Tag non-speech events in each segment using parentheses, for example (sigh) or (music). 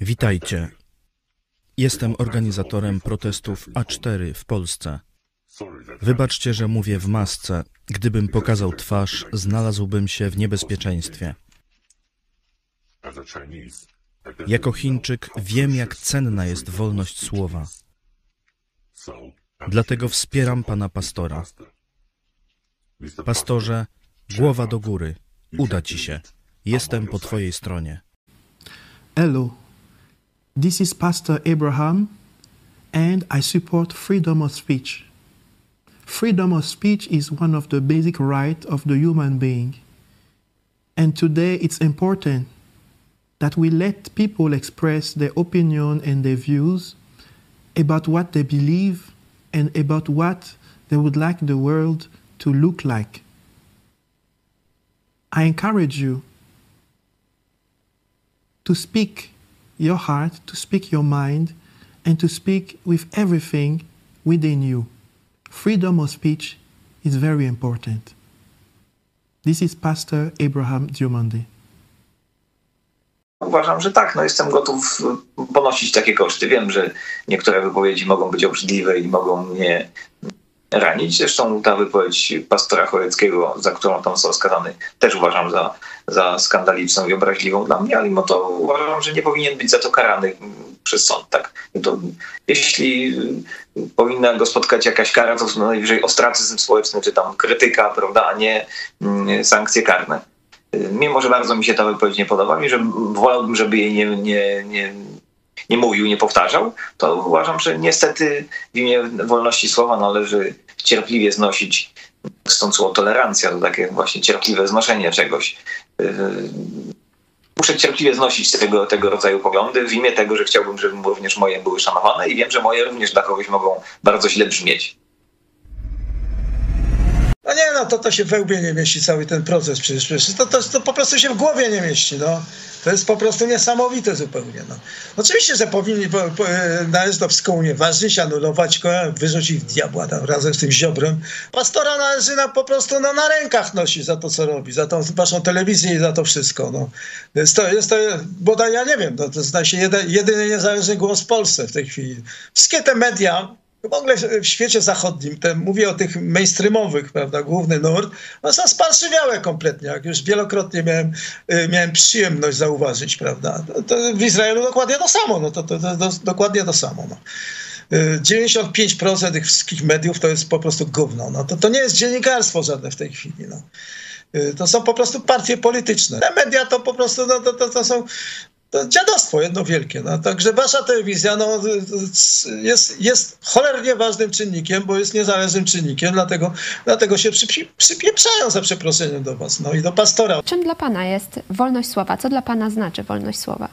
Witajcie. Jestem organizatorem protestów A4 w Polsce. Wybaczcie, że mówię w masce. Gdybym pokazał twarz, znalazłbym się w niebezpieczeństwie. Jako Chińczyk wiem, jak cenna jest wolność słowa. Dlatego wspieram pana pastora. Pastorze, głowa do góry. Uda ci się. Jestem po twojej stronie. Hello, this is Pastor Abraham, and I support freedom of speech. Freedom of speech is one of the basic rights of the human being. And today it's important that we let people express their opinion and their views about what they believe and about what they would like the world to look like. I encourage you to speak your heart, to speak your mind, and to speak with everything within you. Freedom of speech is very important. This is Pastor Abraham Diomande. Uważam, że tak, no jestem gotów ponosić takie koszty. Wiem, że niektóre wypowiedzi mogą być obrzydliwe i mogą mnie ranić. Zresztą ta wypowiedź pastora Choreckiego, za którą tam został skazany, też uważam za, za skandaliczną i obraźliwą dla mnie, ale mimo to uważam, że nie powinien być za to karany przez sąd. Tak? To, jeśli powinna go spotkać jakaś kara, to najwyżej ostracyzm społeczny, czy tam krytyka, prawda, a nie mm, sankcje karne. Mimo, że bardzo mi się ta wypowiedź nie podoba i że wolałbym, żeby jej nie, nie, nie nie mówił, nie powtarzał, to uważam, że niestety w imię wolności słowa należy cierpliwie znosić, stąd słowo tolerancja, to takie właśnie cierpliwe znoszenie czegoś. Yy, muszę cierpliwie znosić tego, tego rodzaju poglądy w imię tego, że chciałbym, żeby również moje były szanowane i wiem, że moje również dla kogoś mogą bardzo źle brzmieć. No nie, no to, to się we łbie nie mieści cały ten proces przecież. przecież to, to, to po prostu się w głowie nie mieści. No. To jest po prostu niesamowite zupełnie. No. Oczywiście, że powinni, po, po, należy to anulować go, wyrzucić diabła tam, razem z tym ziobrem. Pastora należy na, po prostu no, na rękach nosić za to, co robi, za tą waszą telewizję i za to wszystko. No. Jest to, jest to bodaj ja nie wiem, no, to jeden, jedyny niezależny głos w Polsce w tej chwili. Wszystkie te media, w ogóle w świecie zachodnim, te, mówię o tych mainstreamowych, prawda, główny nurt, no są sparszywiałe kompletnie, jak już wielokrotnie miałem, y, miałem przyjemność zauważyć, prawda. To, to w Izraelu dokładnie to samo, no to, to, to, to dokładnie to samo, no. 95% y, tych wszystkich mediów to jest po prostu gówno. No to, to nie jest dziennikarstwo żadne w tej chwili. No. Y, to są po prostu partie polityczne. Te media to po prostu no, to, to, to są to dziadostwo jedno wielkie. No. Także wasza telewizja no, jest, jest cholernie ważnym czynnikiem, bo jest niezależnym czynnikiem, dlatego, dlatego się przy, przypieprzają za przeproszeniem do was no, i do pastora. Czym dla pana jest wolność słowa? Co dla pana znaczy wolność słowa?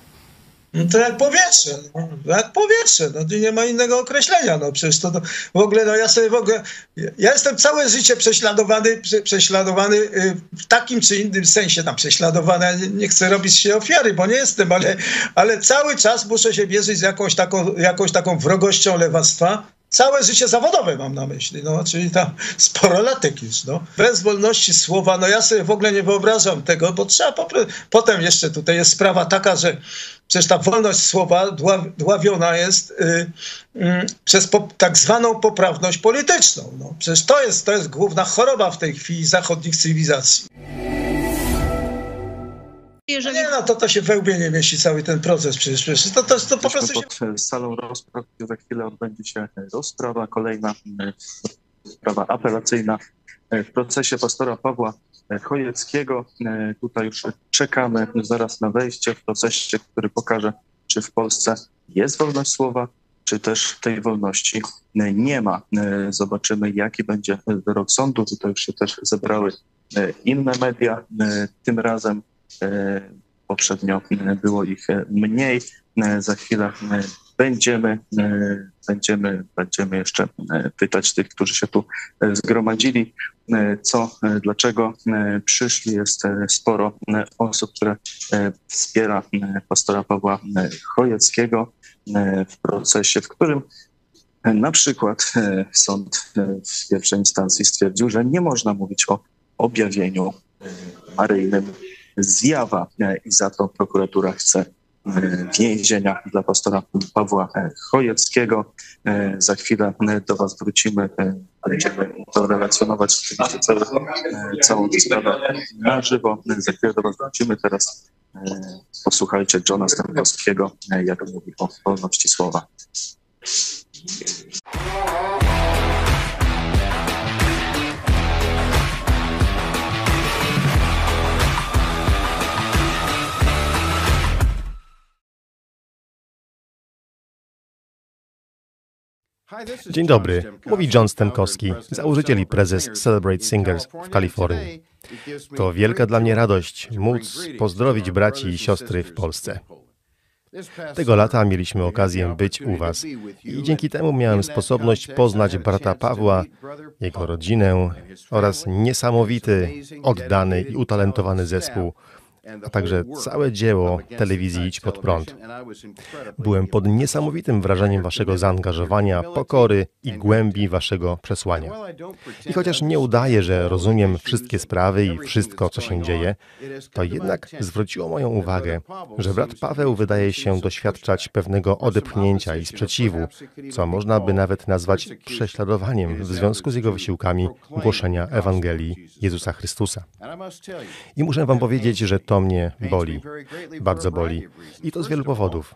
No to jak powietrze, no, jak powietrze, no nie ma innego określenia, no. Przecież to, to w ogóle, no ja sobie w ogóle, ja jestem całe życie prześladowany, prze, prześladowany y, w takim czy innym sensie, tam prześladowany, nie, nie chcę robić się ofiary, bo nie jestem, ale, ale cały czas muszę się wierzyć z jakąś taką, jakąś taką wrogością lewactwa, całe życie zawodowe mam na myśli, no, czyli tam sporo latek już, no. Bez wolności słowa, no ja sobie w ogóle nie wyobrażam tego, bo trzeba, potem jeszcze tutaj jest sprawa taka, że Przecież ta wolność słowa dławiona jest y, y, przez po, tak zwaną poprawność polityczną. No, przecież to jest, to jest główna choroba w tej chwili zachodnich cywilizacji. Jeżeli... Nie, no to, to się we łbie nie mieści cały ten proces przecież. przecież to, to, to po prostu pod się... salą rozpraw, gdzie za chwilę odbędzie się rozprawa, kolejna sprawa apelacyjna w procesie pastora Pawła Chojeckiego. E, tutaj już czekamy zaraz na wejście w procesie, który pokaże, czy w Polsce jest wolność słowa, czy też tej wolności nie ma. E, zobaczymy, jaki będzie wyrok sądu. Tutaj już się też zebrały e, inne media. Tym razem poprzednio było ich mniej. Za chwilę będziemy, e, będziemy, będziemy jeszcze e, pytać tych, którzy się tu e, zgromadzili, co, dlaczego przyszli. Jest sporo osób, które wspiera pastora Pawła Chojeckiego w procesie, w którym na przykład sąd w pierwszej instancji stwierdził, że nie można mówić o objawieniu maryjnym zjawa i za to prokuratura chce więzienia dla pastora Pawła Chojeckiego. Za chwilę do Was wrócimy. Będziemy to relacjonować całą, całą sprawę na żywo. Za chwilę do Was wrócimy. Teraz posłuchajcie Johna Stankowskiego, jak mówi o wolności słowa. Dzień dobry, mówi John Stenkowski, założyciel i prezes Celebrate Singers w Kalifornii. To wielka dla mnie radość móc pozdrowić braci i siostry w Polsce. Tego lata mieliśmy okazję być u Was i dzięki temu miałem sposobność poznać brata Pawła, jego rodzinę oraz niesamowity, oddany i utalentowany zespół, a także całe dzieło telewizji Idź Pod Prąd. Byłem pod niesamowitym wrażeniem waszego zaangażowania, pokory i głębi waszego przesłania. I chociaż nie udaję, że rozumiem wszystkie sprawy i wszystko, co się dzieje, to jednak zwróciło moją uwagę, że brat Paweł wydaje się doświadczać pewnego odepchnięcia i sprzeciwu, co można by nawet nazwać prześladowaniem w związku z jego wysiłkami głoszenia Ewangelii Jezusa Chrystusa. I muszę wam powiedzieć, że to to mnie boli, bardzo boli. I to z wielu powodów.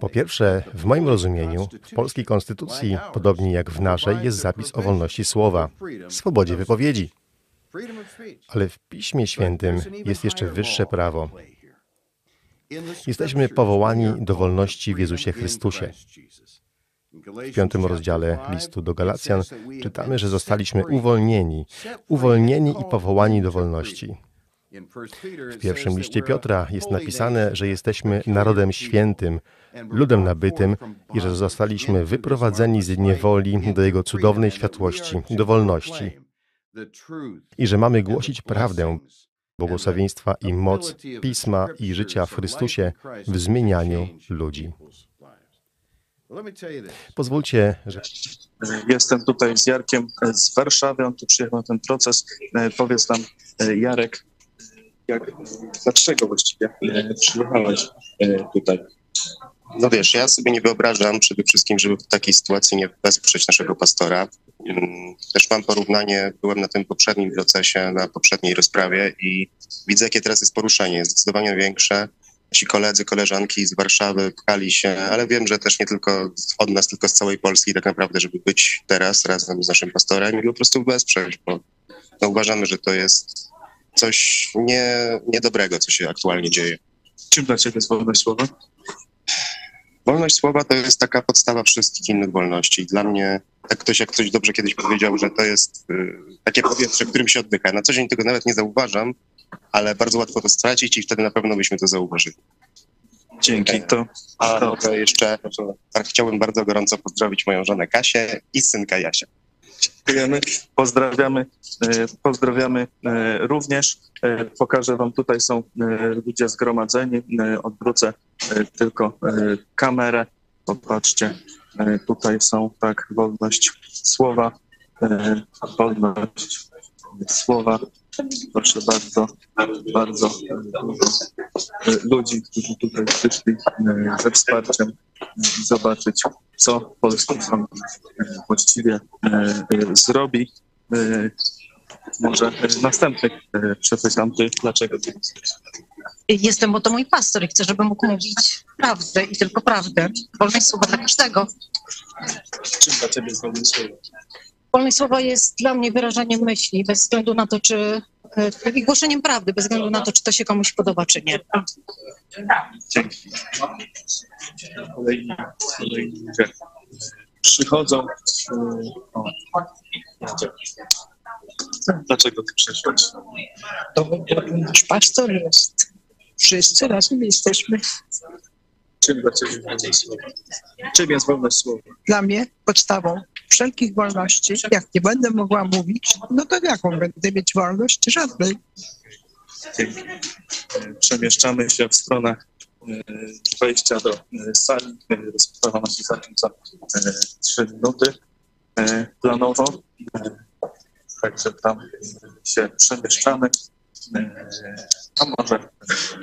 Po pierwsze, w moim rozumieniu, w polskiej konstytucji, podobnie jak w naszej, jest zapis o wolności słowa, swobodzie wypowiedzi. Ale w Piśmie Świętym jest jeszcze wyższe prawo. Jesteśmy powołani do wolności w Jezusie Chrystusie. W piątym rozdziale listu do Galacjan czytamy, że zostaliśmy uwolnieni, uwolnieni i powołani do wolności. W pierwszym liście Piotra jest napisane, że jesteśmy narodem świętym, ludem nabytym i że zostaliśmy wyprowadzeni z niewoli do Jego cudownej światłości, do wolności. I że mamy głosić prawdę, błogosławieństwa i moc Pisma i życia w Chrystusie w zmienianiu ludzi. Pozwólcie, że... Jestem tutaj z Jarkiem z Warszawy, on tu przyjechał na ten proces. E, powiedz nam, e, Jarek, jak, dlaczego właściwie e, przyjechałeś e, tutaj? No wiesz, ja sobie nie wyobrażam przede wszystkim, żeby w takiej sytuacji nie wesprzeć naszego pastora. Mm, też mam porównanie, byłem na tym poprzednim procesie, na poprzedniej rozprawie i widzę, jakie teraz jest poruszenie, jest zdecydowanie większe. Ci koledzy, koleżanki z Warszawy pchali się, ale wiem, że też nie tylko od nas, tylko z całej Polski tak naprawdę, żeby być teraz razem z naszym pastorem i po prostu wesprzeć, bo no, uważamy, że to jest coś nie, niedobrego, co się aktualnie dzieje. Czym dla Ciebie jest wolność słowa? Wolność słowa to jest taka podstawa wszystkich innych wolności. Dla mnie, tak ktoś jak ktoś dobrze kiedyś powiedział, że to jest y, takie powietrze, którym się oddycha. Na co dzień tego nawet nie zauważam, ale bardzo łatwo to stracić i wtedy na pewno byśmy to zauważyli. Dzięki. To, A to jeszcze chciałbym bardzo gorąco pozdrowić moją żonę Kasię i synka Jasia. Dziękujemy. Pozdrawiamy, e, pozdrawiamy e, również. E, pokażę Wam, tutaj są ludzie zgromadzeni. Odwrócę tylko kamerę. Popatrzcie, tutaj są tak, wolność słowa, wolność słowa. Proszę bardzo, bardzo dużo ludzi, którzy tutaj przyszli ze wsparciem zobaczyć, co polski sąd właściwie zrobi. Może następny przepytam ty, dlaczego ty Jestem, bo to mój pastor i chcę, żeby mógł mówić prawdę i tylko prawdę. Wolność słowa dla każdego. Czym dla ciebie jest wolność słowa? Wolność słowa jest dla mnie wyrażaniem myśli, bez względu na to, czy e, i głoszeniem prawdy, bez względu na to, czy to się komuś podoba, czy nie. Dzięki. Kolejni, kolejni ludzie przychodzą. O, Dlaczego ty przyszłeś? To bo nasz pastor jest. Wszyscy razem jesteśmy. Czym dla ciebie wolność słowa? Czym jest wolność słowa? Dla mnie podstawą wszelkich wolności. Jak nie będę mogła mówić, no to jaką będę mieć wolność? Żadnej. Dzięki. Przemieszczamy się w stronach e, wejścia do e, sali. Rozprawa ma się zacząć za trzy minuty e, planowo. Także tam się przemieszczamy. E, a może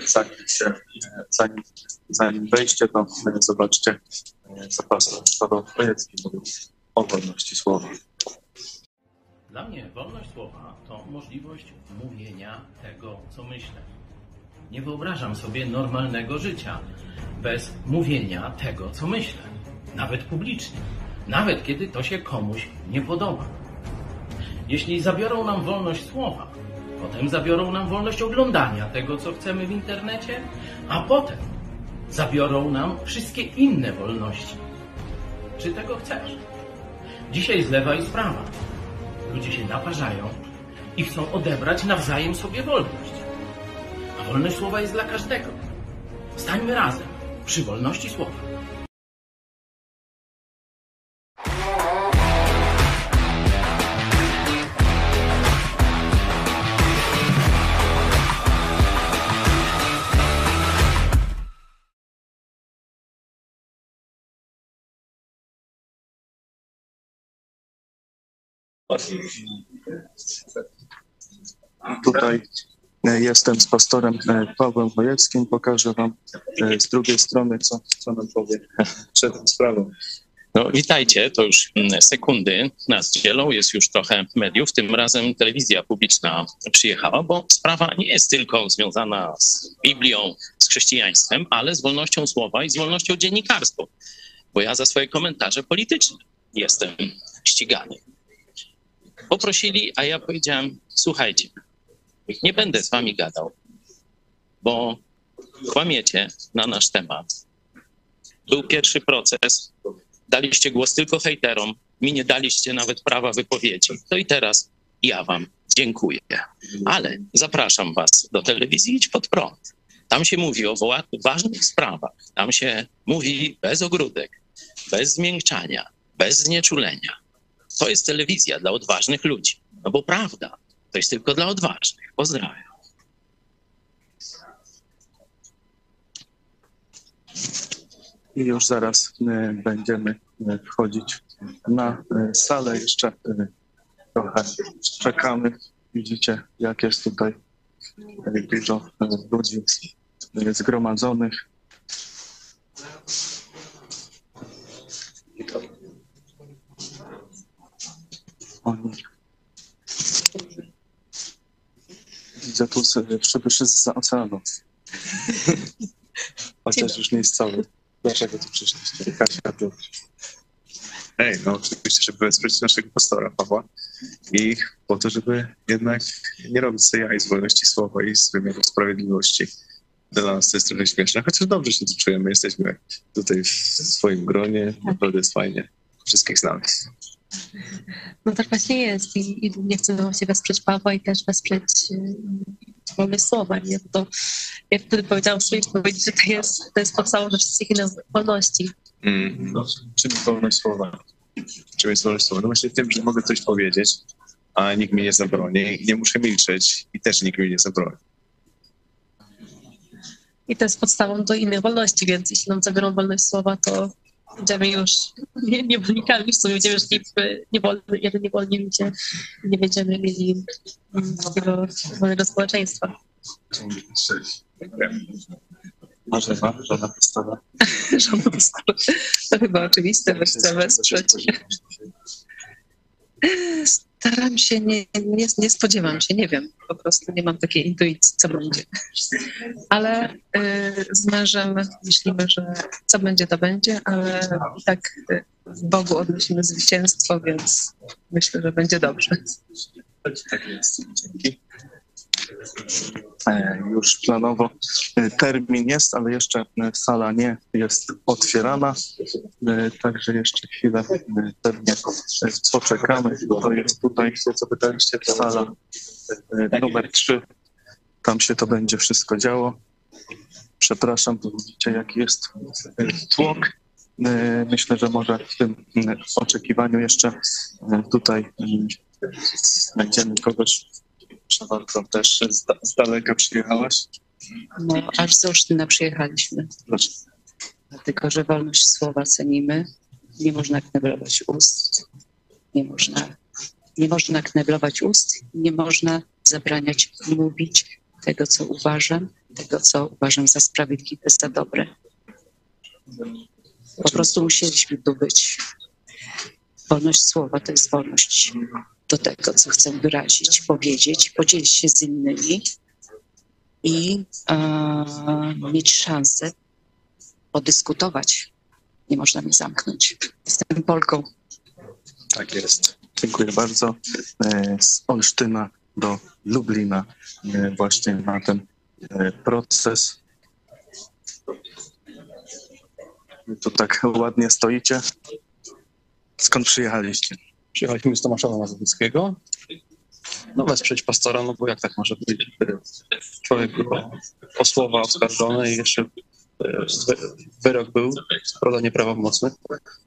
zanim, zanim, zanim wejście, to zobaczcie, co pastor Paweł Chojecki mówił o wolności słowa. Dla mnie wolność słowa to możliwość mówienia tego, co myślę. Nie wyobrażam sobie normalnego życia bez mówienia tego, co myślę, nawet publicznie, nawet kiedy to się komuś nie podoba. Jeśli zabiorą nam wolność słowa, potem zabiorą nam wolność oglądania tego, co chcemy w internecie, a potem zabiorą nam wszystkie inne wolności. Czy tego chcesz? Dzisiaj z lewa i z prawa. Ludzie się naparzają i chcą odebrać nawzajem sobie wolność. A wolność słowa jest dla każdego. Stańmy razem przy wolności słowa. Tutaj e, jestem z pastorem e, Pawłem Wojewskim. Pokażę Wam e, z drugiej strony, co, co nam powie przed tą sprawą. No, witajcie, to już mm, sekundy nas dzielą, jest już trochę mediów. Tym razem telewizja publiczna przyjechała, bo sprawa nie jest tylko związana z Biblią, z chrześcijaństwem, ale z wolnością słowa i z wolnością dziennikarską. Bo ja za swoje komentarze polityczne jestem ścigany poprosili, a ja powiedziałem: Słuchajcie, nie będę z wami gadał, bo kłamiecie na nasz temat. Był pierwszy proces, daliście głos tylko hejterom, mi nie daliście nawet prawa wypowiedzi. To i teraz ja wam dziękuję. Ale zapraszam was do telewizji Idź Pod Prąd. Tam się mówi o ważnych sprawach. Tam się mówi bez ogródek, bez zmiękczania, bez znieczulenia. To jest telewizja dla odważnych ludzi. No bo prawda, to jest tylko dla odważnych. Pozdrawiam. I już zaraz e, będziemy e, wchodzić na e, salę. Jeszcze trochę czekamy. Widzicie, jak jest tutaj dużo ludzi zgromadzonych. Oni. Widzę tu sobie przybyszy z oceanu. (laughs) Chociaż już nie jest cały. Dlaczego tu przyszliście? Kasia, Piotr. Ej, no oczywiście, żeby wesprzeć naszego pastora Pawła i po to, żeby jednak nie robić sobie jaj z wolności słowa i z wymiaru sprawiedliwości. Dla nas to jest trochę śmieszne, chociaż dobrze się tu czujemy. Jesteśmy tutaj w swoim gronie, naprawdę jest fajnie. Wszystkich znamy. No tak właśnie jest i, i nie chcę właśnie wesprzeć Pawła i też wesprzeć wolne słowa, nie? To ja wtedy powiedziałam w swojej że to jest, to jest podstawą do wszystkich innych wolności. Mm. No, czym wolność słowa? Czym jest wolność słowa? No właśnie tym, że mogę coś powiedzieć, a nikt mi nie zabroni. Nie muszę milczeć i też nikt mi nie zabroni. I to jest podstawą do innych wolności, więc jeśli nam zabiorą wolność słowa, to będziemy już (laughs) nie, niewolnikami, w sumie będziemy już niewolni, jeden niewolni ludzie nie będziemy mieli takiego wolnego społeczeństwa. Marzena, żona postawa. (laughs) żona postawa. To chyba oczywiste, że chcę wesprzeć. Staram się, nie, nie, nie spodziewam się, nie wiem, po prostu nie mam takiej intuicji, co będzie. Ale y, z mężem myślimy, że co będzie, to będzie, ale i tak y, w Bogu odnosimy zwycięstwo, więc myślę, że będzie dobrze. Tak jest. Dzięki. E, już planowo e, termin jest, ale jeszcze e, sala nie jest otwierana, także jeszcze chwilę pewnie poczekamy. To jest tutaj, co pytaliście, sala numer 3. Tam się to będzie wszystko działo. Przepraszam, bo widzicie jaki jest tłok. Myślę, że może w tym oczekiwaniu jeszcze tutaj znajdziemy kogoś bardzo też z, z daleka przyjechałaś? No, aż z Olsztyna przyjechaliśmy. Dlaczego? Dlatego, że wolność słowa cenimy. Nie można kneblować ust. Nie można, nie można kneblować ust. Nie można zabraniać mówić tego, co uważam, tego, co uważam za sprawiedliwe, za dobre. Po prostu musieliśmy tu być. Wolność słowa to jest wolność do tego, co chcę wyrazić, powiedzieć, podzielić się z innymi i e, mieć szansę podyskutować. Nie można mnie zamknąć. Jestem Polką. Tak jest. Dziękuję bardzo. E, Z Olsztyna do Lublina e, właśnie na ten proces. Tu tak ładnie stoicie. Skąd przyjechaliście? Przyjechaliśmy z Tomaszowa Mazowieckiego. No wesprzeć pastora, no bo jak tak może być? Człowiek był o słowa oskarżony i jeszcze e, wy- wyrok był, prawda, nieprawomocny,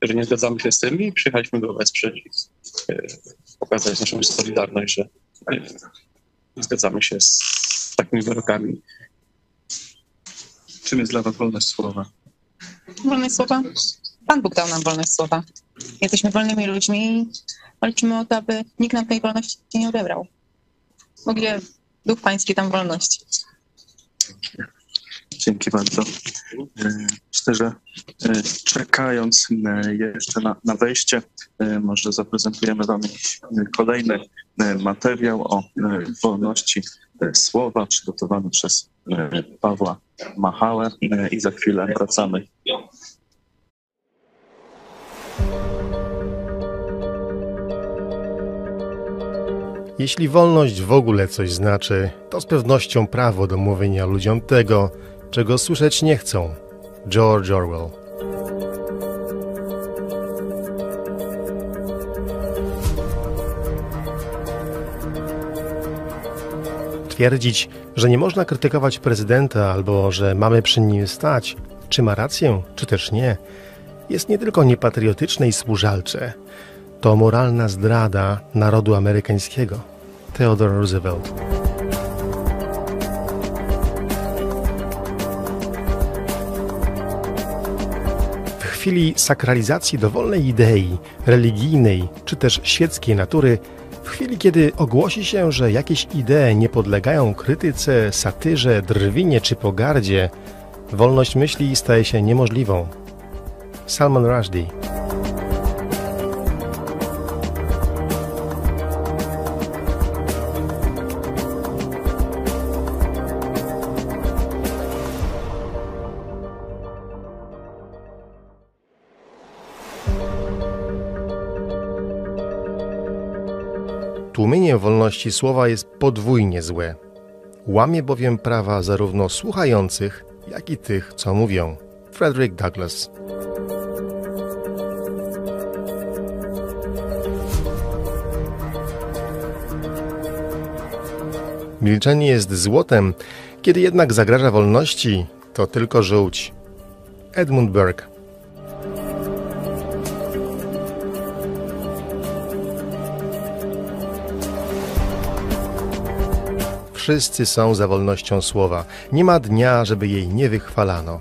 że nie zgadzamy się z tym i przyjechaliśmy go wesprzeć i e, pokazać naszą solidarność, że e, nie zgadzamy się z takimi wyrokami. Czym jest dla Was wolność słowa? Wolność słowa? Pan Bóg dał nam wolność słowa. Jesteśmy wolnymi ludźmi walczymy o to, aby nikt nam tej wolności nie odebrał. W ogóle Duch Pański tam wolność. Dzięki bardzo. Myślę, że e, czekając e, jeszcze na, na wejście, e, może zaprezentujemy Wam kolejny materiał o wolności słowa przygotowany przez Pawła Machałę i za chwilę wracamy. Jeśli wolność w ogóle coś znaczy, to z pewnością prawo do mówienia ludziom tego, czego słyszeć nie chcą. George Orwell. Twierdzić, że nie można krytykować prezydenta albo że mamy przy nim stać, czy ma rację, czy też nie, jest nie tylko niepatriotyczne i służalcze, to moralna zdrada narodu amerykańskiego. Theodore Roosevelt. W chwili sakralizacji dowolnej idei, religijnej czy też świeckiej natury, w chwili kiedy ogłosi się, że jakieś idee nie podlegają krytyce, satyrze, drwinie czy pogardzie, wolność myśli staje się niemożliwą. Salman Rushdie. Tłumienie wolności słowa jest podwójnie złe. Łamie bowiem prawa zarówno słuchających, jak i tych, co mówią. Frederick Douglass. Milczenie jest złotem, kiedy jednak zagraża wolności, to tylko żółć. Edmund Burke. Wszyscy są za wolnością słowa. Nie ma dnia, żeby jej nie wychwalano.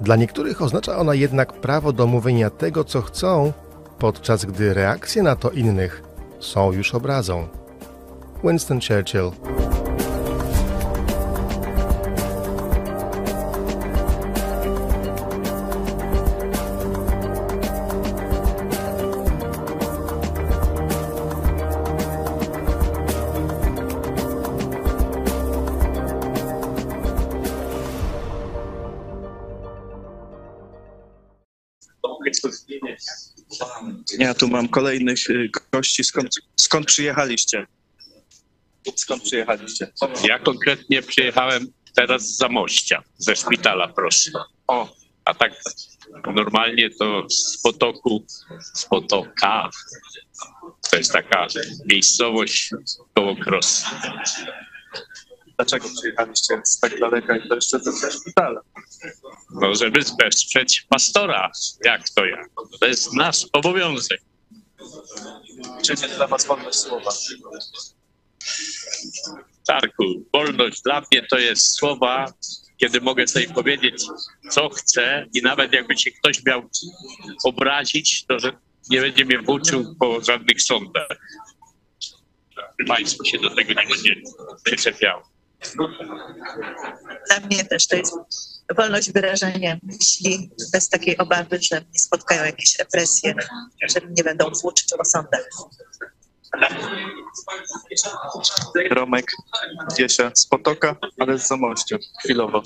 Dla niektórych oznacza ona jednak prawo do mówienia tego, co chcą, podczas gdy reakcje na to innych są już obrazą. Winston Churchill. Ja tu mam kolejnych y, gości. Skąd, skąd przyjechaliście? Skąd przyjechaliście? Ja konkretnie przyjechałem teraz z Zamościa, ze szpitala, proszę. O, a tak normalnie to z Potoku, z Potoka. To jest taka miejscowość koło Kros. Dlaczego przyjechaliście z tak daleka i to jeszcze ze szpitala? No, żeby wesprzeć pastora. Jak to jak? To jest nasz obowiązek. Czym jest dla was wolność słowa? Tarku, wolność dla mnie to jest słowa, kiedy mogę sobie powiedzieć, co chcę i nawet jakby się ktoś miał obrazić, to że nie będzie mnie włóczył po żadnych sądach. państwo się do tego nie będzie przyczepiało. Dla mnie też to jest wolność wyrażania myśli bez takiej obawy, że mnie spotkają jakieś represje, że mnie będą włóczyć po sądach. Romek Giesia z Potoka, ale z Zamościa, chwilowo.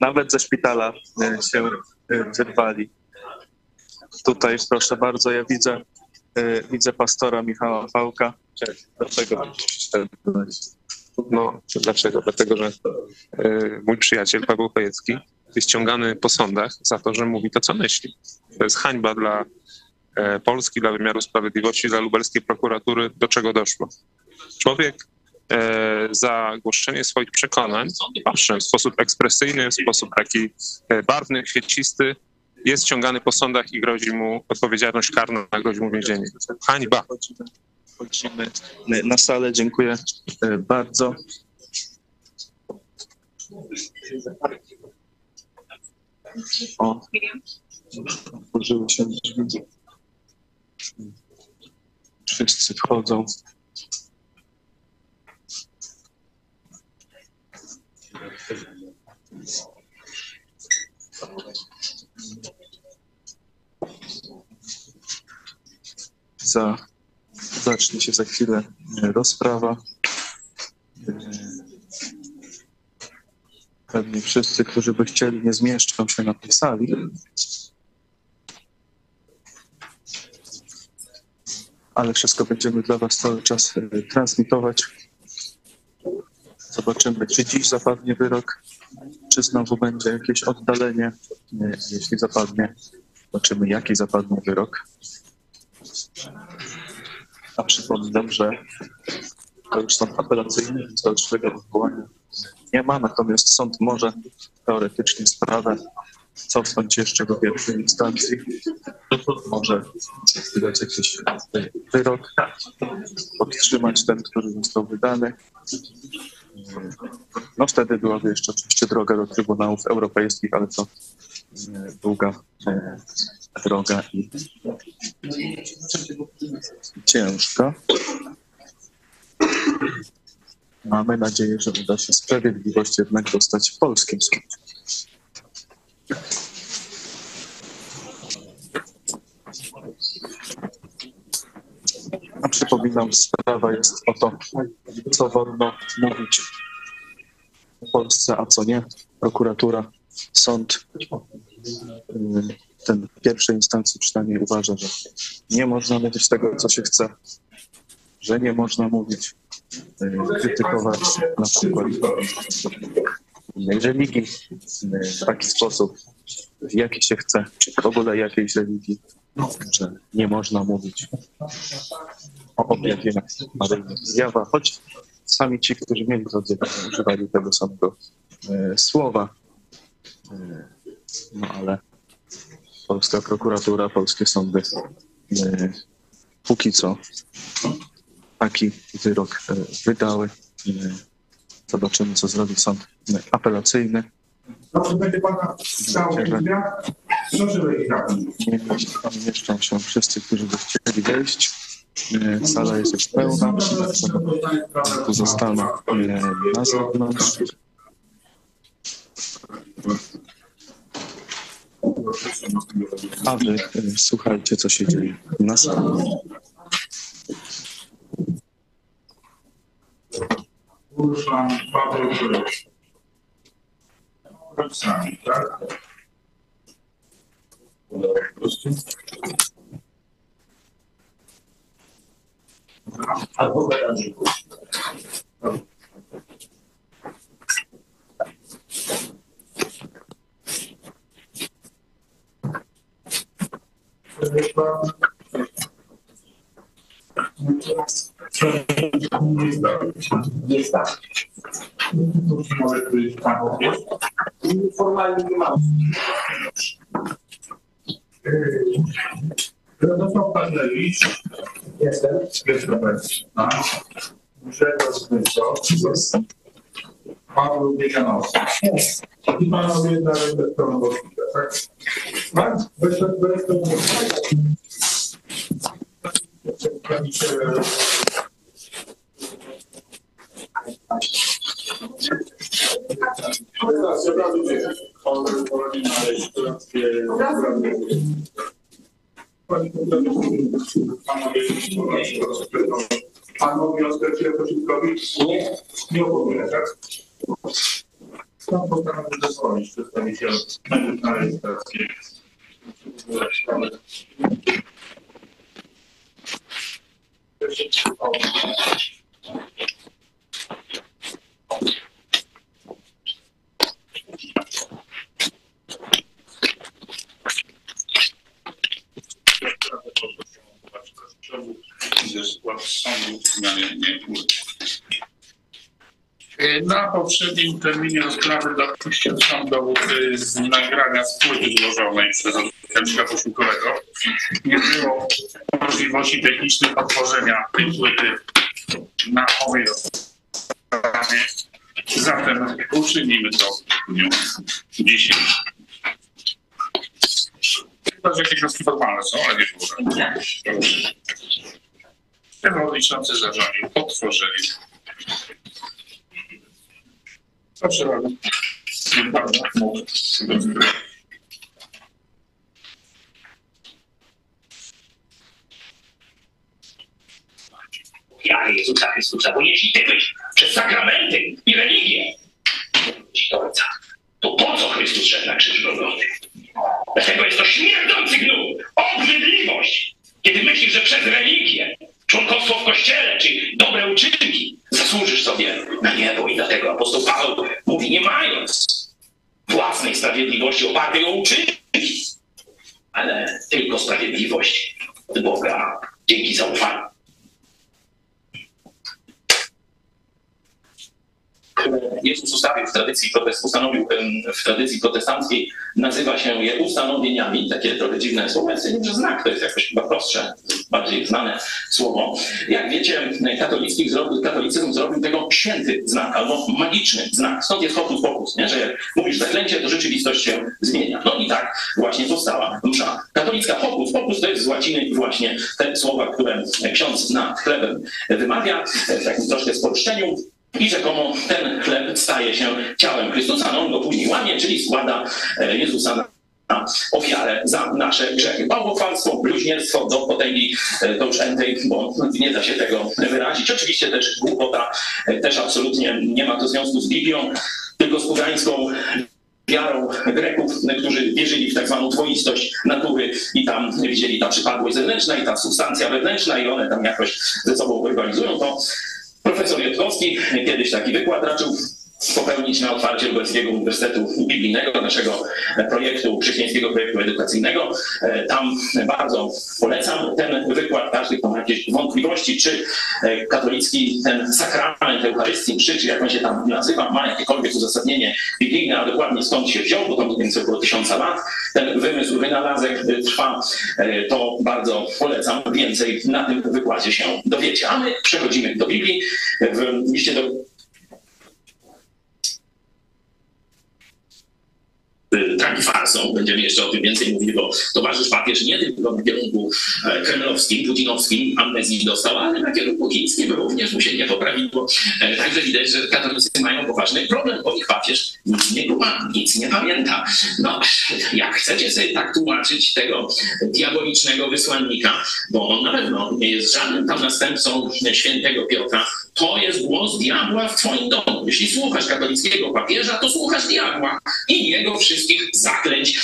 Nawet ze szpitala e, się e, wyrwali. Tutaj proszę bardzo, ja widzę, e, widzę pastora Michała Fałka. Dlaczego? No, dlaczego? Dlatego, że e, mój przyjaciel Paweł Chojecki jest ściągany po sądach za to, że mówi to, co myśli. To jest hańba dla e, Polski, dla wymiaru sprawiedliwości, dla lubelskiej prokuratury, do czego doszło. Człowiek e, za głoszenie swoich przekonań, owszem, w sposób ekspresyjny, w sposób taki barwny, kwiecisty, jest ściągany po sądach i grozi mu odpowiedzialność karna, grozi mu więzienie. Hańba. Wchodzimy na salę. Dziękuję e, bardzo. O, otworzyły się drzwi. Wszyscy wchodzą. Za zacznie się za chwilę e, rozprawa. E, Pewnie wszyscy, którzy by chcieli, nie zmieszczą się na tej sali. Ale wszystko będziemy dla Was cały czas e, transmitować. Zobaczymy, czy dziś zapadnie wyrok, czy znowu będzie jakieś oddalenie. Jeśli zapadnie, zobaczymy, jaki zapadnie wyrok. A przypominam, że to już sąd apelacyjny, więc dalszego odwołania nie ma, natomiast sąd może teoretycznie sprawę cofnąć jeszcze do pierwszej instancji. Może wydać jakiś wyrok, podtrzymać ten, który został wydany. No wtedy byłaby jeszcze oczywiście droga do Trybunałów Europejskich, ale to długa e, droga i ciężka. Mamy nadzieję, że uda się sprawiedliwość jednak dostać w polskim sądzie. A przypominam, sprawa jest o to, co wolno mówić w Polsce, a co nie. Prokuratura, sąd, ten w pierwszej instancji przynajmniej uważa, że nie można mówić tego, co się chce, że nie można mówić, y, krytykować na przykład innej religii y, w taki sposób, w jaki się chce, w ogóle jakiejś religii, że nie można mówić o objawieniach maryjnych zjawa, choć sami ci, którzy mieli to używali tego samego słowa. No ale polska prokuratura, polskie sądy e, póki co taki wyrok e, wydały. E, zobaczymy, co zrobi sąd apelacyjny. Dobrze, będzie pana chciał Nie mieszczą się wszyscy, którzy by chcieli wejść. Sala jest już pełna. Pozostaną na zewnątrz. A wy e, słuchajcie, co się dzieje na sali. Tak? Albo garażyku. Nie zdaje się. Nie zdaje się. Może być panowie? Formalnie nie mam. Radosław Pawlewicz. Mając Panu wniosek, czy ja to wszystko Nie, nie opowiadam, tak? Pan postanowił zezwolić przedstawiciel na rejestrację. sądu na nie Na poprzednim terminie rozprawy dopuścił sąd dowód y, z nagrania płyty złożonej przez Kęczka Posiłkowego. Nie było możliwości technicznej otworzenia tej płyty na owej rozprawie. Zatem uczynimy to w dniu dzisiejszym. Chyba, że jakieś wnioski formalne są, ale nie było. Przewodniczący zarządził otworzenie. Bardzo mógł. Ja Jezusa Chrystusa, bo jeśli ty byś przez sakramenty i religię to po co Chrystus szedł na krzyż Golgoty? Dlatego jest to śmierdzący gnój, obrzydliwość, sprawiedliwości opartej o uczynki, ale tylko sprawiedliwość od Boga. Dzięki zaufaniu. Jezus ustawił w tradycji, ustanowił w tradycji protestanckiej, nazywa się je ustanowieniami, takie trochę dziwne słowo, ja że znak to jest jakoś chyba prostsze, bardziej znane słowo. Jak wiecie, katolicki zrobił, katolicyzm zrobił tego święty znak albo magiczny znak. Stąd jest hokus pokus, nie? że jak mówisz zaklęcie, to rzeczywistość się zmienia. No i tak właśnie powstała msza katolicka. Hokus pokus to jest z łaciny właśnie te słowa, które ksiądz nad chlebem wymawia w takim troszkę spolszczeniu. I rzekomo ten chleb staje się ciałem Chrystusa, no on go później łamie, czyli składa e, Jezusa na ofiarę za nasze grzechy. Bałwochwalstwo, bluźnierstwo do potęgi e, do świętej, bo nie da się tego wyrazić. Oczywiście też głupota, e, też absolutnie nie ma to związku z Biblią, tylko z pogańską wiarą Greków, którzy wierzyli w tak zwaną dwoistość natury i tam widzieli ta przypadłość zewnętrzna i ta substancja wewnętrzna i one tam jakoś ze sobą rywalizują, to Profesor Jotkowski kiedyś taki wykład raczył popełnić na otwarcie Lubelskiego Uniwersytetu Biblijnego, naszego projektu, chrześcijańskiego projektu edukacyjnego. E, tam bardzo polecam ten wykład. Każdy, kto ma jakieś wątpliwości, czy e, katolicki ten sakrament Eucharystii, mszy, czy jak on się tam nazywa, ma jakiekolwiek uzasadnienie biblijne, a dokładnie skąd się wziął, bo to mniej więcej około tysiąca lat. Ten wymysł, wynalazek trwa, e, to bardzo polecam. Więcej na tym wykładzie się dowiecie. A my przechodzimy do Biblii. W liście do tragi farsą. Będziemy jeszcze o tym więcej mówili, bo towarzysz papież nie tylko w kierunku e, kremlowskim, putinowskim amnezji dostał, ale na kierunku chińskim również mu się nie poprawiło. E, także widać, że katolicy mają poważny problem, bo ich papież nic nie kuma, nic nie pamięta. No, jak chcecie sobie tak tłumaczyć tego diabolicznego wysłannika, bo on na pewno nie jest żadnym tam następcą świętego Piotra, to jest głos diabła w twoim domu. Jeśli słuchasz katolickiego papieża, to słuchasz diabła i jego wszystkich zaklęć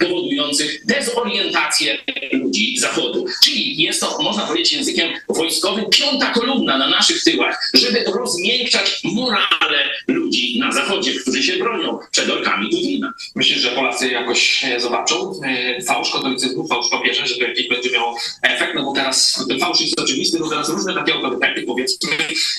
powodujących dezorientację ludzi Zachodu. Czyli jest to, można powiedzieć językiem wojskowym, piąta kolumna na naszych tyłach, żeby rozmiękczać morale ludzi na Zachodzie, którzy się bronią przed orkami Putina. Myślisz, że Polacy jakoś zobaczą e, fałsz katolicyzmu, fałsz papieża, żeby jakiś będzie miał efekt? No bo teraz fałsz jest oczywisty, bo teraz różne takie autorytety, powiedzmy,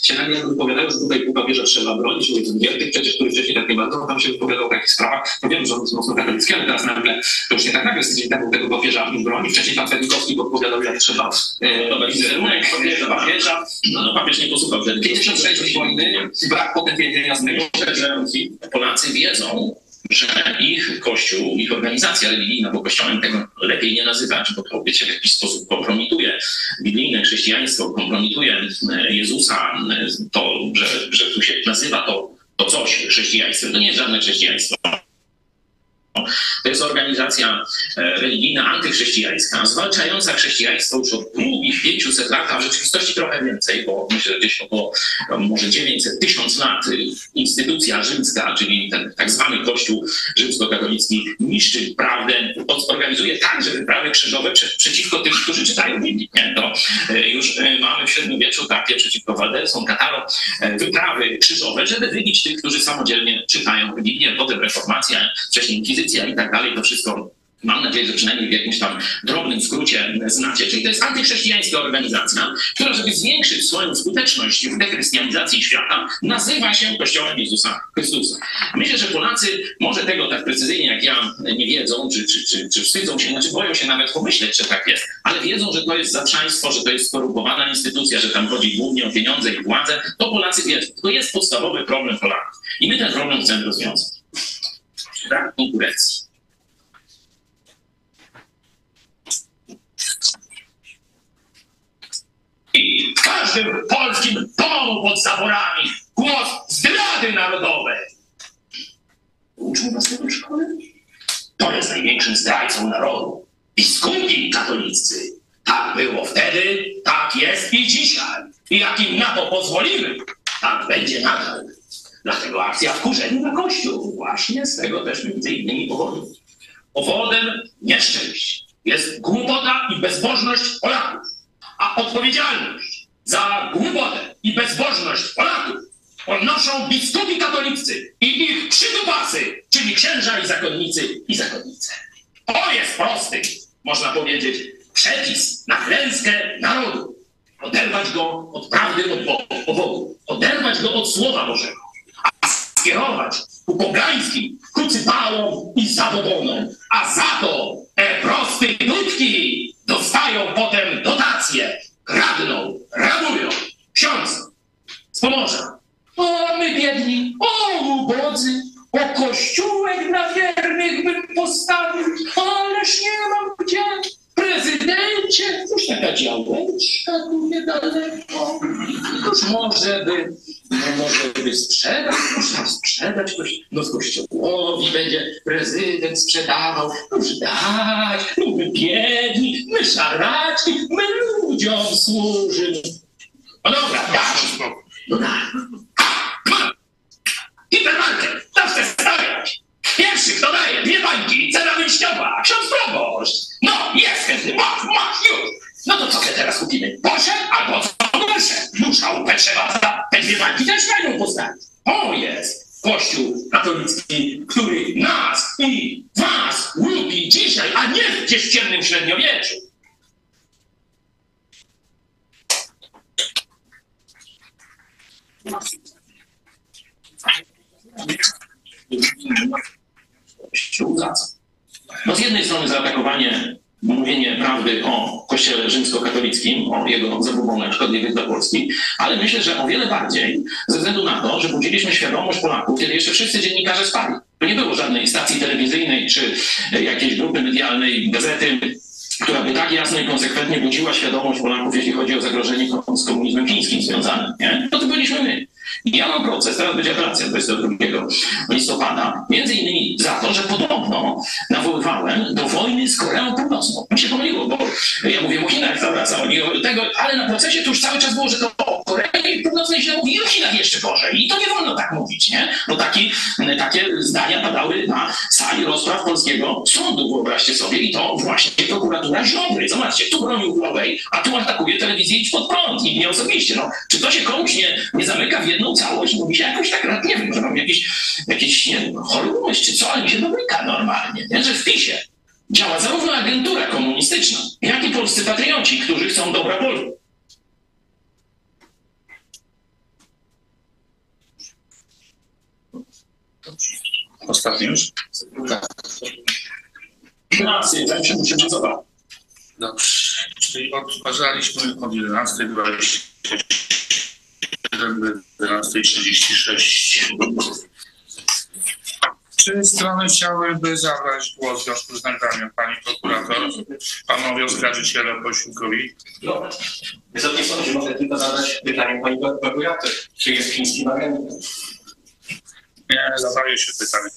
się nagle wypowiadają, że tutaj u papieża trzeba bronić, Giertych przecież, który wcześniej tak nie bardzo tam się wypowiadał o takich sprawach. No wiem, że on jest mocno katolicki, ale teraz nagle to już nie tak nagle tydzień temu tego papieża broni. Wcześniej pan Fedikowski podpowiadał, jak trzeba e, wizerunek papieża, papieża. No, no papież nie posłuchał. 56 wojny, brak potępienia z tego. Polacy wiedzą, że ich kościół, ich organizacja religijna, bo kościołem tego lepiej nie nazywać, bo to wiecie, w jakiś sposób kompromituje biblijne chrześcijaństwo, kompromituje e, Jezusa, e, to, że, że tu się nazywa to, to coś chrześcijaństwem. To nie jest żadne chrześcijaństwo. To jest organizacja e, religijna antychrześcijańska, zwalczająca chrześcijaństwo już od długich 500 lat, a w rzeczywistości trochę więcej, bo myślę, że gdzieś około e, może 900, 1000 lat y, instytucja rzymska, czyli ten tak zwany Kościół rzymskokatolicki niszczy prawdę, organizuje także wyprawy krzyżowe prze, przeciwko tym, którzy czytają Biblię. To e, już mamy w średniowieczu takie przeciwko Waldelsom, Kataro, wyprawy krzyżowe, żeby wybić tych, którzy samodzielnie czytają Biblię, potem reformacja, wcześniej inkwizycja i tak dalej, to wszystko Mam nadzieję, że przynajmniej w jakimś tam drobnym skrócie znacie. Czyli to jest antychrześcijańska organizacja, która, żeby zwiększyć swoją skuteczność w dechrystianizacji świata, nazywa się Kościołem Jezusa Chrystusa. Myślę, że Polacy może tego tak precyzyjnie jak ja nie wiedzą, czy, czy, czy, czy wstydzą się, znaczy boją się nawet pomyśleć, że tak jest, ale wiedzą, że to jest zaprzaństwo, że to jest skorumpowana instytucja, że tam chodzi głównie o pieniądze i władzę, to Polacy wiedzą. To jest podstawowy problem Polaków. I my ten problem chcemy rozwiązać. Brak konkurencji. I w każdym polskim domu pod zaborami głos zdrady narodowej. Uczą was tego szkole? To jest największym zdrajcą narodu. Biskupi katolicy. Tak było wtedy, tak jest i dzisiaj. I jak im na to pozwolimy, tak będzie nadal. Dlatego akcja wkurzenia na Kościół właśnie z tego też między innymi powodu. Powodem nieszczęść jest głupota i bezbożność Polaków a odpowiedzialność za głupotę i bezbożność Polaków ponoszą biskupi katolicy i ich przydupasy, czyli księża i zakonnicy i zakonnice. To jest prosty, można powiedzieć, przepis na klęskę narodu. Oderwać go od prawdy, od Bogu, oderwać go od Słowa Bożego, skierować ku pogańskim krucypałom i zabobonom. A za to te prostytutki dostają potem dotacje, kradną, rabują. Ksiądz z Pomorza. O, my biedni, o, ubodzy, o kościółek dla wiernych bym postawił, ależ nie mam gdzie. Prezydencie, już taka działeczka tu niedaleko. Już może by, no może by sprzedać, można sprzedać coś, no z kościołowi będzie prezydent sprzedawał. Noż dać, no my biedni, my szaraczki, my ludziom służymy. No dobra, dać. No daj. Hipermarket, zawsze stawiać. Pierwszy, kto daje dwie bańki, cena wyjściowa, ksiądz proboszcz. No, jest chętny, masz, masz, już. No to co sobie teraz kupimy? Posze albo co gorsze? Dusza łupę trzeba za te dwie bańki też mają postawić. To jest Kościół katolicki, który nas i was lubi dzisiaj, a nie gdzieś w ciemnym średniowieczu. Kościół za co? No z jednej strony zaatakowanie, mówienie prawdy o kościele rzymskokatolickim, o jego zabobonach szkodliwych dla Polski, ale myślę, że o wiele bardziej ze względu na to, że budziliśmy świadomość Polaków, kiedy jeszcze wszyscy dziennikarze spali. To nie było żadnej stacji telewizyjnej czy jakiejś grupy medialnej, gazety, która by tak jasno i konsekwentnie budziła świadomość Polaków, jeśli chodzi o zagrożenie z komunizmem chińskim związanym. Nie? No to byliśmy my. Mam proces, teraz będzie apelacja 22 listopada, między innymi za to, że podobno nawoływałem do wojny z Koreą Północną. Mi się pomyliło, bo ja mówię o Chinach cały oni tego, ale na procesie to już cały czas było, że to o Korei Północnej źle mówi o Chinach jeszcze gorzej. I to nie wolno tak mówić, nie? No taki, takie zdania padały na sali rozpraw polskiego sądu, wyobraźcie sobie, i to właśnie prokuratura Ziobry. Zobaczcie, tu bronił Huawei, a tu atakuje telewizję Idź Pod Prąd i mnie osobiście. No, czy to się komuś nie, nie zamyka w jedną całość? Mówi się jakoś tak, nie wiem, może mam jakiś, jakiś nie wiem, czy co, ale mi się domyka normalnie, nie? że w PiSie działa zarówno agentura komunistyczna, jak i polscy patrioci, którzy chcą dobra Polski. Ostatni już? Tak. Rację, tak się muszę. Dobrze, czyli odtwarzaliśmy od 11 do 11.36. Czy strony chciałyby zabrać głos w związku z nagraniem? Pani prokurator, panowie oskarżyciele posiłkowi? Wysoki sądzie, mogę tylko zadać pytanie pani prokurator. Czy jest chiński agentem? Nie, zadaje się pytanie.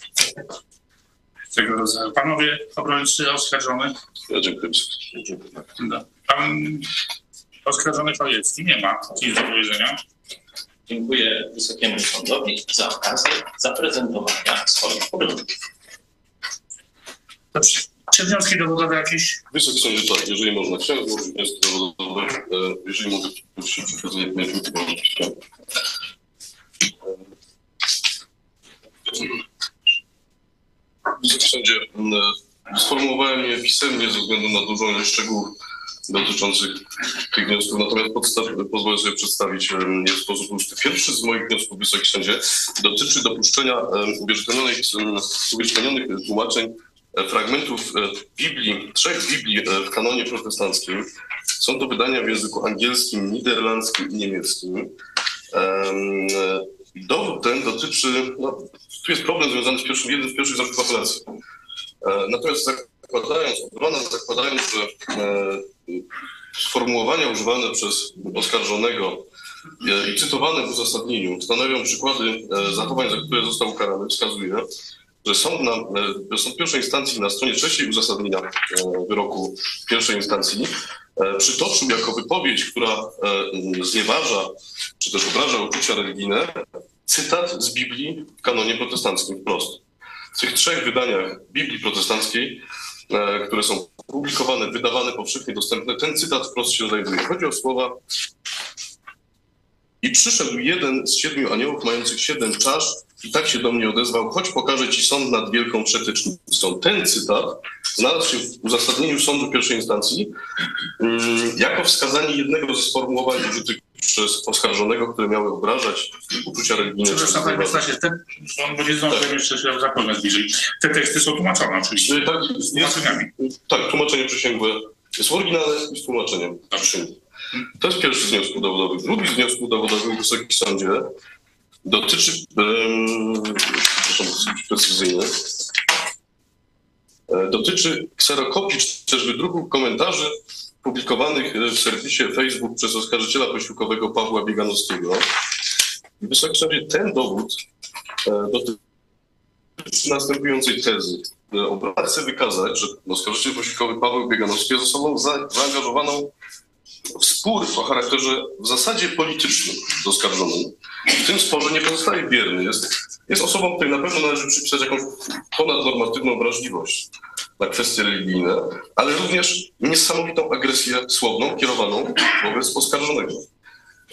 tego rodzaju. Panowie obrońcy oskarżony? Ja dziękuję. Pan oskarżony Chojecki nie ma nic do powiedzenia. Dziękuję Wysokiemu Sądowi za okazję zaprezentowania swoich poglądów. Dobrze. Czy wnioski dowodowe jakieś? Wysoki Sądzie, tak, jeżeli można, chciałem złożyć wnioski dowodowe. E, Jeżeli mogę, prosić przekazanie pieniędzy, to chciałem. Wysoki Sądzie, e, sformułowałem je pisemnie ze względu na dużą ilość szczegółów dotyczących tych wniosków, natomiast podstaw, pozwolę sobie przedstawić je w sposób pusty. Pierwszy z moich wniosków, Wysoki Sądzie, dotyczy dopuszczenia uwierzytelnionych, uwierzytelnionych tłumaczeń e, fragmentów e, Biblii, trzech Biblii e, w kanonie protestanckim. Są to wydania w języku angielskim, niderlandzkim i niemieckim. Em, Dowód ten dotyczy, no, tu jest problem związany z pierwszym, jednym z pierwszych zarzutów apelacji. Natomiast zakładając, zakładając, że e, sformułowania używane przez oskarżonego i cytowane w uzasadnieniu stanowią przykłady e, zachowań, za które został ukarany, wskazuje, że sąd, na, e, sąd pierwszej instancji na stronie trzeciej uzasadnienia wyroku pierwszej instancji przytoczył jako wypowiedź, która znieważa czy też obraża uczucia religijne, cytat z Biblii w kanonie protestanckim wprost. W tych trzech wydaniach Biblii protestanckiej, które są publikowane, wydawane, powszechnie dostępne, ten cytat wprost się znajduje. Chodzi o słowa i przyszedł jeden z siedmiu aniołów mających siedem czasz i tak się do mnie odezwał, choć pokażę ci sąd nad wielką przetycznicą. Ten cytat znalazł się w uzasadnieniu sądu pierwszej instancji mm, jako wskazanie jednego ze sformułowań użytych przez oskarżonego, które miały obrażać uczucia religijne. Przepraszam, panie Stasie, te, bo nie zdążyłem jeszcze się bliżej. Te teksty są tłumaczone oczywiście. Tak, jest, Tłumaczeniami. tak, tłumaczenie przysięgłe jest oryginalne i z tłumaczeniem przysięgi. To jest pierwszy z wniosków dowodowych. Drugi z wniosków dowodowych w Wysokim Sądzie dotyczy, um, być precyzyjny, E, dotyczy kserokopii czy też wydruku komentarzy publikowanych e, w serwisie Facebook przez oskarżyciela posiłkowego Pawła Bieganowskiego. W Wysokim Sądzie ten dowód e, dotyczy następującej tezy. E, Obrona chce wykazać, że oskarżyciel posiłkowy Paweł Bieganowski jest osobą za, zaangażowaną spór o charakterze w zasadzie politycznym z oskarżonym. W tym sporze nie pozostaje bierny. Jest, jest osobą, której na pewno należy przypisać jakąś ponadnormatywną wrażliwość na kwestie religijne, ale również niesamowitą agresję słowną kierowaną wobec oskarżonego.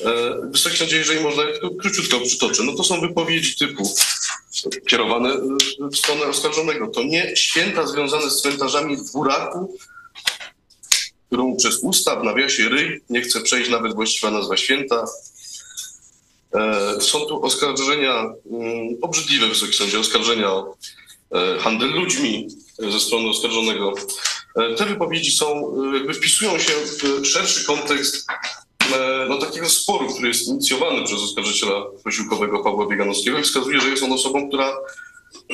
E, Wysoki Sądzie, jeżeli można, ja tylko króciutko przytoczę, no to są wypowiedzi typu kierowane w stronę oskarżonego. To nie święta związane z cmentarzami w buraku, którą przez usta w nawiasie ryj nie chce przejść nawet właściwa nazwa święta. E, Są tu oskarżenia mm, obrzydliwe, Wysoki Sądzie, oskarżenia o e, handel ludźmi ze strony oskarżonego. E, Te wypowiedzi są, jakby wpisują się w szerszy kontekst no, takiego sporu, który jest inicjowany przez oskarżyciela posiłkowego Pawła Bieganowskiego i wskazuje, że jest on osobą, która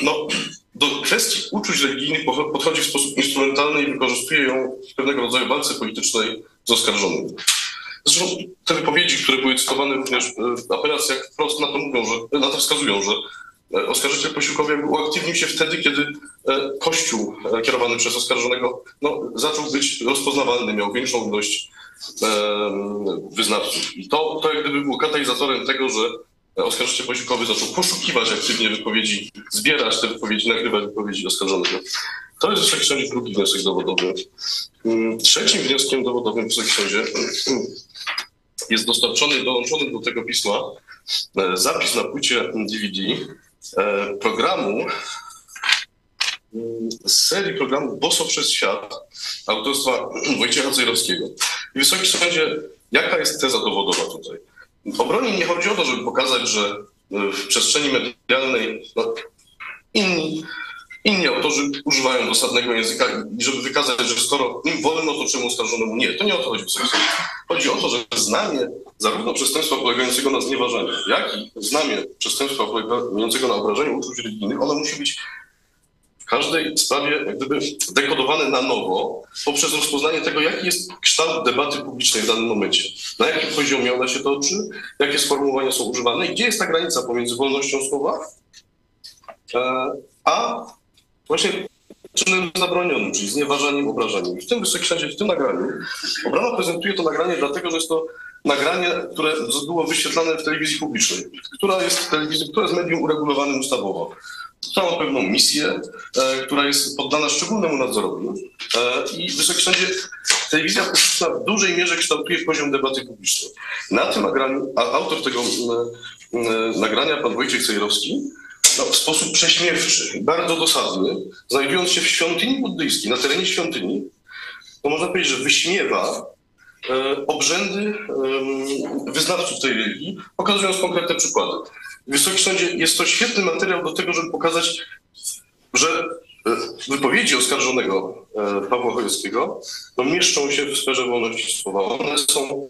no, do kwestii uczuć religijnych podchodzi w sposób instrumentalny i wykorzystuje ją w pewnego rodzaju walce politycznej z oskarżonym. Zresztą te wypowiedzi, które były cytowane również e, w apelacjach, wprost na to mówią, że, na to wskazują, że e, oskarżyciel posiłkowy uaktywnił się wtedy, kiedy e, Kościół kierowany przez oskarżonego no, zaczął być rozpoznawalny, miał większą ilość wyznawców. I to, to jak gdyby było katalizatorem tego, że oskarżyciel posiłkowy zaczął poszukiwać aktywnie wypowiedzi, zbierać te wypowiedzi, nagrywać wypowiedzi oskarżonego. To jest w Wysokim Sądzie drugi wniosek dowodowy. Mm, Trzecim wnioskiem dowodowym w Wysokim Sądzie mm, jest dostarczony, dołączony do tego pisma e, zapis na płycie DVD e, programu mm, z serii programu Boso przez świat autorstwa (clears throat) Wojciecha Cejrowskiego. I Wysoki Sądzie, jaka jest teza dowodowa tutaj? Obronie nie chodzi o to, żeby pokazać, że e, w przestrzeni medialnej no, inni, inni autorzy używają dosadnego języka i żeby wykazać, że skoro im wolno, to czemu oskarżonemu nie. To nie o to chodzi. Sądzie. Chodzi o to, że znamie zarówno przestępstwa polegającego na znieważaniu, jak i znamie przestępstwa polegającego na obrażeniu uczuć religijnych, ono musi być w każdej sprawie jak gdyby dekodowane na nowo poprzez rozpoznanie tego, jaki jest kształt debaty publicznej w danym momencie. Na jakim poziomie ona się toczy, jakie sformułowania są używane i gdzie jest ta granica pomiędzy wolnością słowa, e, a właśnie czynem zabronionym, czyli znieważaniem, obrażaniem. W tym Wysoki Sądzie, w tym nagraniu, obrona prezentuje to nagranie dlatego, że jest to nagranie, które było wyświetlane w telewizji publicznej, która jest telewizją, która jest medium uregulowanym ustawowo. Która ma pewną misję, e, która jest poddana szczególnemu nadzorowi. E, I Wysoki Sądzie, telewizja publiczna w dużej mierze kształtuje poziom debaty publicznej. Na tym nagraniu, a autor tego e, nagrania, pan Wojciech Cejrowski, no, w sposób prześmiewczy, bardzo dosadny, znajdując się w świątyni buddyjskiej, na terenie świątyni, to można powiedzieć, że wyśmiewa obrzędy em, wyznawców tej religii, pokazując konkretne przykłady. Wysoki Sądzie, jest to świetny materiał do tego, żeby pokazać, że e, wypowiedzi oskarżonego e, Pawła Chojeckiego no, mieszczą się w sferze wolności słowa. One są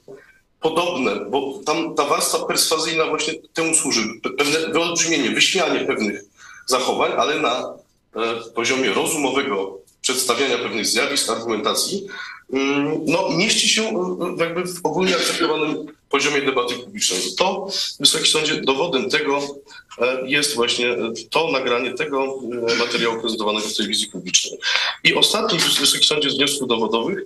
podobne, bo tam ta warstwa perswazyjna właśnie temu służy. Pe- Pewne wyolbrzymienie, wyśmianie pewnych zachowań, ale na e, poziomie rozumowego przedstawiania pewnych zjawisk, argumentacji, mm, no, mieści się e, jakby w ogólnie akceptowanym poziomie debaty publicznej. To, Wysoki Sądzie, dowodem tego e, jest właśnie e, to nagranie tego e, materiału prezentowanego w telewizji publicznej. I ostatni, Wysoki Sądzie, z wniosków dowodowych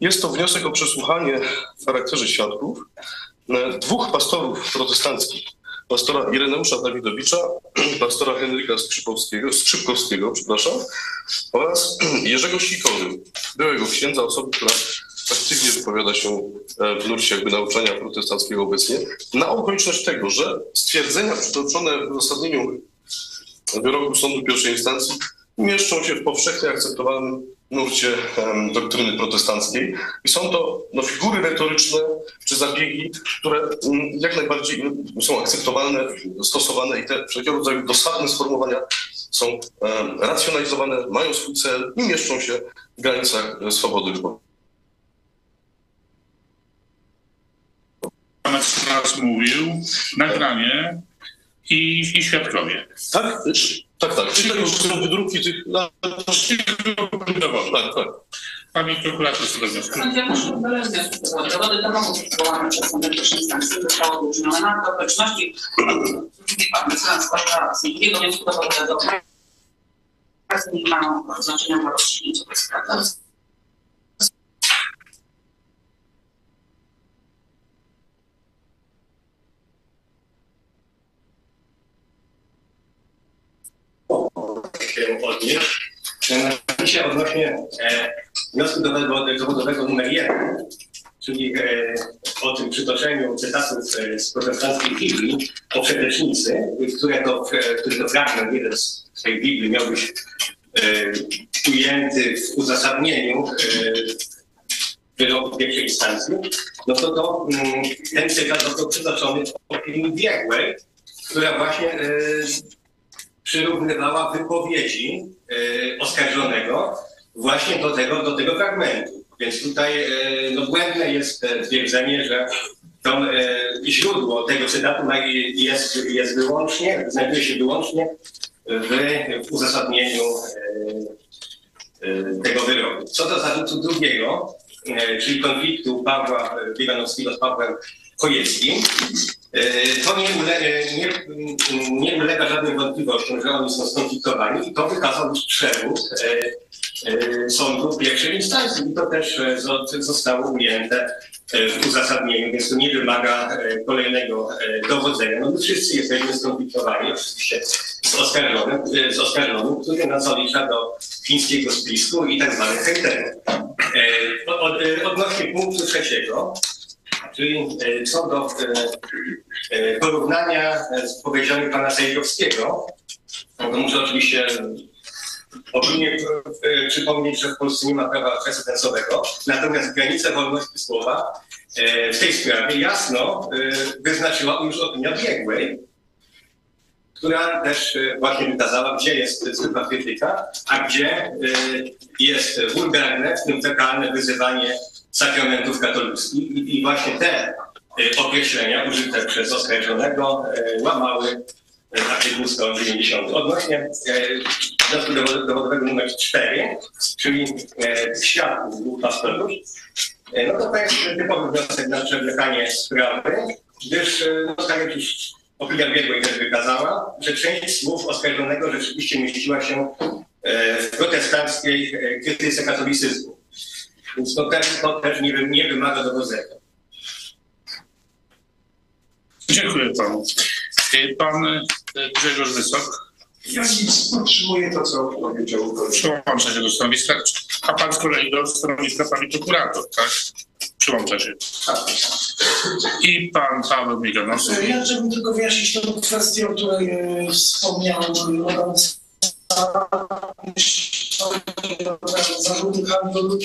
jest to wniosek o przesłuchanie w charakterze świadków dwóch pastorów protestanckich. Pastora Ireneusza Dawidowicza, (clears throat) pastora Henryka Skrzypkowskiego, przepraszam, oraz (clears throat) Jerzego Sikory, byłego księdza, osoby, która aktywnie wypowiada się e, w nurcie jakby nauczania protestanckiego obecnie, na okoliczność tego, że stwierdzenia przytoczone w uzasadnieniu wyroku sądu pierwszej instancji mieszczą się w powszechnie akceptowanym nurcie doktryny protestanckiej i są to no, figury retoryczne czy zabiegi, które mm, jak najbardziej mm, są akceptowalne, stosowane i te wszelkiego rodzaju dosadne sformułowania są racjonalizowane, mają swój cel i mieszczą się w granicach e, swobody wypowiedzi. Pan raz mówił, nagranie i, i świadkowie. Tak? Tak, tak. Czyli to są wydruki tych... Tak, tak. Pani prokurator wniosku. Sędzia musi wniosek. Dowody domowe przywołane przez sąd pierwszej instancji zostało używane na to okoliczności. Składa z drugiego wniosku dowodowego. Nie ma znaczenia dla rozstrzygnięcia tej sprawy. Się odnieść. Mianowicie odnośnie e, wniosku dowodo- dowodowego numer jeden, czyli e, o tym przytoczeniu cytatów z protestanckiej Biblii o przedecznicy, które to, e, który to fragment jeden z tej Biblii miał być ujęty w uzasadnieniu wyroku pierwszej instancji, no to, to mm, ten cytat został przytoczony w opinii biegłej, która właśnie przyrównywała wypowiedzi e, oskarżonego właśnie do tego, do tego fragmentu. Więc tutaj e, no, błędne jest e, twierdzenie, że to źródło tego cytatu jest, jest wyłącznie, znajduje się wyłącznie w, uzasadnieniu tego wyroku. Co do zarzutu drugiego, czyli konfliktu Pawła Bieganowskiego z Pawłem Chojeckim, e, to nie, ule, nie, nie ulega żadnym wątpliwościom, że oni są skonfliktowani i to wykazał już przewód e, e, sądu pierwszej instancji i to też e, zo- zostało ujęte e, w uzasadnieniu, więc to nie wymaga e, kolejnego e, dowodzenia. No my wszyscy jesteśmy skonfliktowani oczywiście z oskarżonym, e, z oskarżonym który nas zalicza do fińskiego spisku i tak zwanych hejterów. E, od, e, odnośnie punktu trzeciego, czyli e, co do e, e, porównania z powiedziami pana Sejkowskiego, no to muszę oczywiście e, przypomnieć, że w Polsce nie ma prawa precedensowego, natomiast granice wolności słowa w tej sprawie jasno wyznaczyła już opinia biegłej, która też właśnie wykazała, gdzie jest zwykła krytyka, a gdzie jest wulgarne, w tym fekalne wyzywanie sakramentów katolickich. I, i właśnie te e, określenia użyte przez oskarżonego e, łamały e, artykuł 190. Odnośnie wniosku dowo- dowodowego numer 4, czyli świadków dwóch pastorów, no to to jest typowy wniosek na przewlekanie sprawy, gdyż no, tak jak już opinia biegłej też wykazała, że część słów oskarżonego rzeczywiście mieściła się w protestanckiej krytyce katolicyzmu. Więc to też, to też nie, nie wymaga dowodzenia. Dziękuję panu. Y, Pan y, Grzegorz Wysok. Ja nic podtrzymuję to, co powiedział kolega. Przyłącza się do stanowiska, a pan z kolei do stanowiska pani prokurator, tak? Przyłącza się. I pan Paweł Miganowski. Ja chciałbym tylko wyjaśnić tę kwestię, o której e, wspomniał e, Adam zarzuty handlu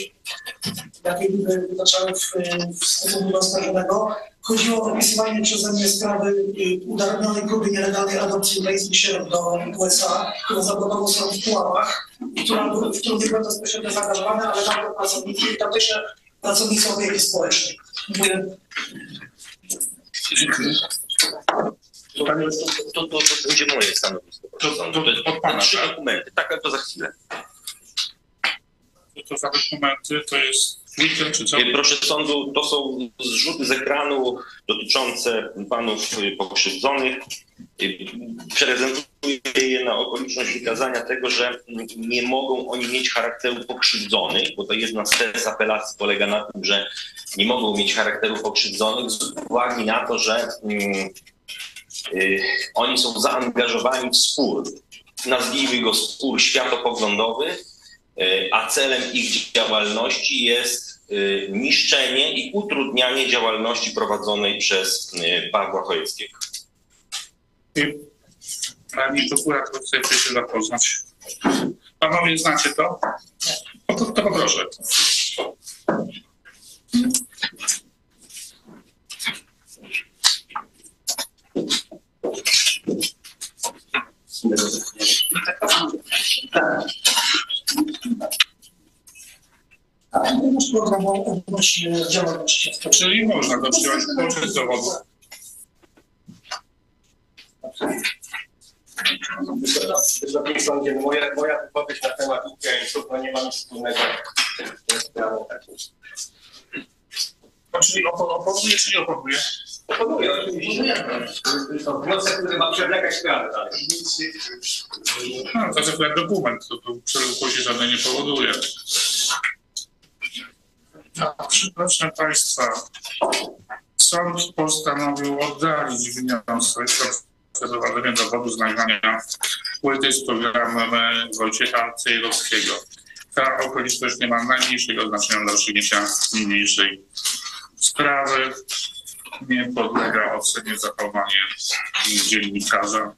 jakie wytaczały w, w stosunku do oskarżonego. Chodziło o opisywanie przeze mnie sprawy udaremnionej próby nielegalnej adopcji ukraińskich sierot do USA, którą zablokował sąd w Puławach, która, w którą nie byłem bezpośrednio zaangażowany, ale tam to pracownicy i tamtejsze pracownicy opieki społecznej. Dziękuję. Dziękuję. To, to, to, to będzie moje stanowisko. To, to, to, to, pana, trzy tak? dokumenty. Tak, ale to za chwilę. To za dokumenty to jest? E, Proszę sądu, to są zrzuty z ekranu dotyczące panów y, pokrzywdzonych. Y, Prezentuję je na okoliczność wykazania tego, że mm, nie mogą oni mieć charakteru pokrzywdzonych, bo to jedna z tez apelacji polega na tym, że nie mogą mieć charakteru pokrzywdzonych z uwagi na to, że mm, y, oni są zaangażowani w spór. Nazwijmy go spór światopoglądowy, y, a celem ich działalności jest y, niszczenie i utrudnianie działalności prowadzonej przez y, Pawła Chojeckiego. Pani prokurator chce się zapoznać. Panowie znacie to? No to, to poproszę. A masz programu odnośnie działalności. Czyli można to przyjąć sądzie, no moja, moja wypowiedź na temat Ukraińców no nie ma nic wspólnego z sprawą. Czyli opo- oponuje czy nie oponuje? Oponuję, oczywiście. Wniosek, który ma przewlekać sprawę dalej. No, to jest akurat dokument, to tu się żadnej nie powoduje. Tak, Proszę Państwa, sąd postanowił oddalić wniosek o przeprowadzenie dowodu z nagrania płyty z programem Wojciecha Cejrowskiego. Ta okoliczność nie ma najmniejszego znaczenia dla rozstrzygnięcia niniejszej sprawy. Nie podlega ocenie zachowanie dziennikarza.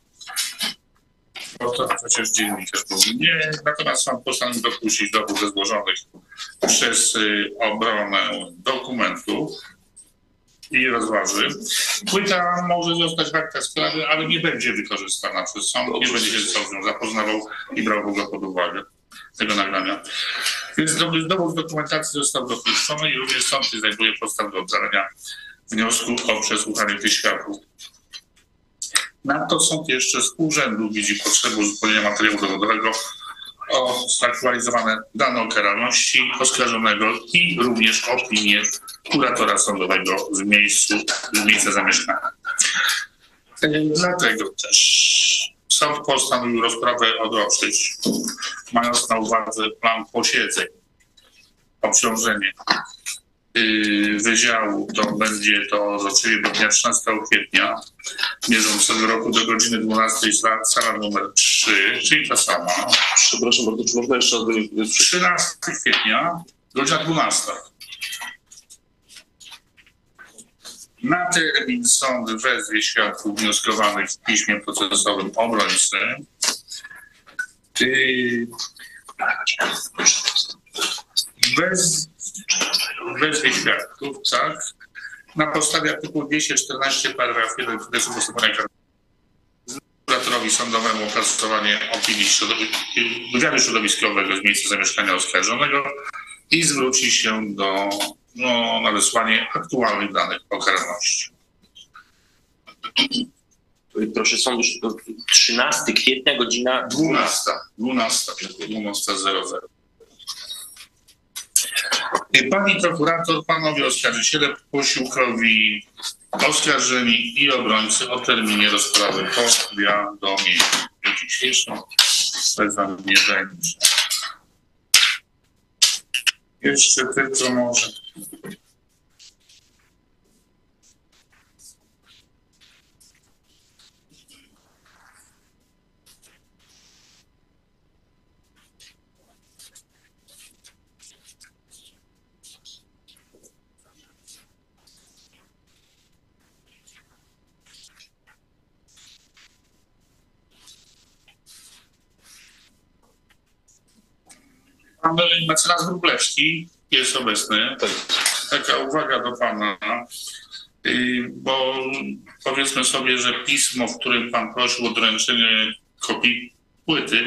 Bo to przecież dziennikarz mówi nie. Natomiast sąd postanowił dopuścić dowód ze złożonych przez y, obronę dokumentów i rozważy. Płyta może zostać w aktach sprawy, ale nie będzie wykorzystana przez sąd, nie będzie się z nią zapoznawał i brał w ogóle pod uwagę tego nagrania. Więc dowód dowód dokumentacji został dopuszczony i również sąd nie znajduje podstaw do oddalenia wniosku o przesłuchanie tych świadków. Nadto sąd jeszcze z urzędu widzi potrzebę uzupełnienia materiału dowodowego o zaktualizowane dane o karalności oskarżonego i również opinię kuratora sądowego z, miejscu, miejsca zamieszkania. Dlatego też sąd postanowił rozprawę odroczyć, mając na uwadze plan posiedzeń. Obciążenie wydziału to będzie to oczywiście do dnia 13 kwietnia bieżącego roku do godziny 12 sala, numer 3, czyli ta sama. Przepraszam bardzo, czy można jeszcze raz... 13 kwietnia, godzina 12. Na termin sąd wezwie świadków wnioskowanych w piśmie procesowym obrońcy. Bez, wezwie świadków, tak? Na podstawie artykułu 214 paragraf 1 kodeksu postępowania karnego kuratorowi sądowemu opracowanie opinii wywiadu środowiskowego z miejsca zamieszkania oskarżonego i zwróci się do no, na wysłanie aktualnych danych o karalności. Proszę sądu, 13 kwietnia, godzina 12. 12. 12.00. Pani prokurator, panowie oskarżyciele, posiłkowi, oskarżeni i obrońcy o terminie rozprawy dniu dzisiejszym Stefan nie będzie. Jeszcze tylko może. Pan mecenas Wróblewski jest obecny. Taka uwaga do pana, bo powiedzmy sobie, że pismo, w którym pan prosił o doręczenie kopii płyty,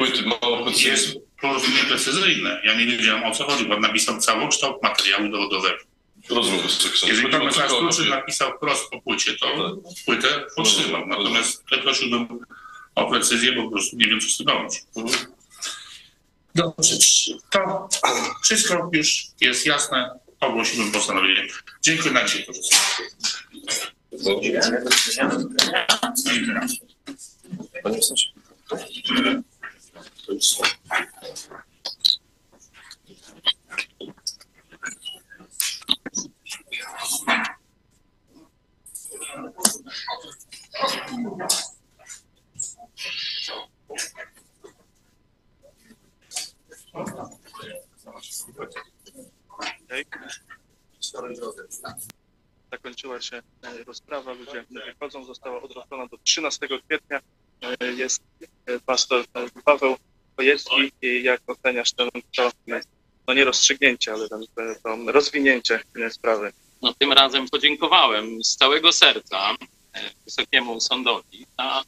jest po prostu nieprecyzyjne. Ja nie wiedziałem o co chodzi. Pan napisał całokształt materiału dowodowego. Rozumiem, Wysoki Jeżeli pan mecenas Kruszyn napisał wprost po płycie, to płytę otrzymał. Natomiast prosiłbym o precyzję, bo po prostu nie wiem, co z tym robić. Dobrze, to wszystko już jest jasne. Ogłosiłbym postanowienie. Dziękuję na. Panie Sądzie. To jest- Okej. Zakończyła się e, rozprawa, ludzie wychodzą, została odroczona do 13 kwietnia. E, Jest e, pastor Paweł Kojecki i jak oceniasz ten, to no nie rozstrzygnięcie, ale ten, to rozwinięcie sprawy? No, tym razem podziękowałem z całego serca Wysokiemu Sądowi za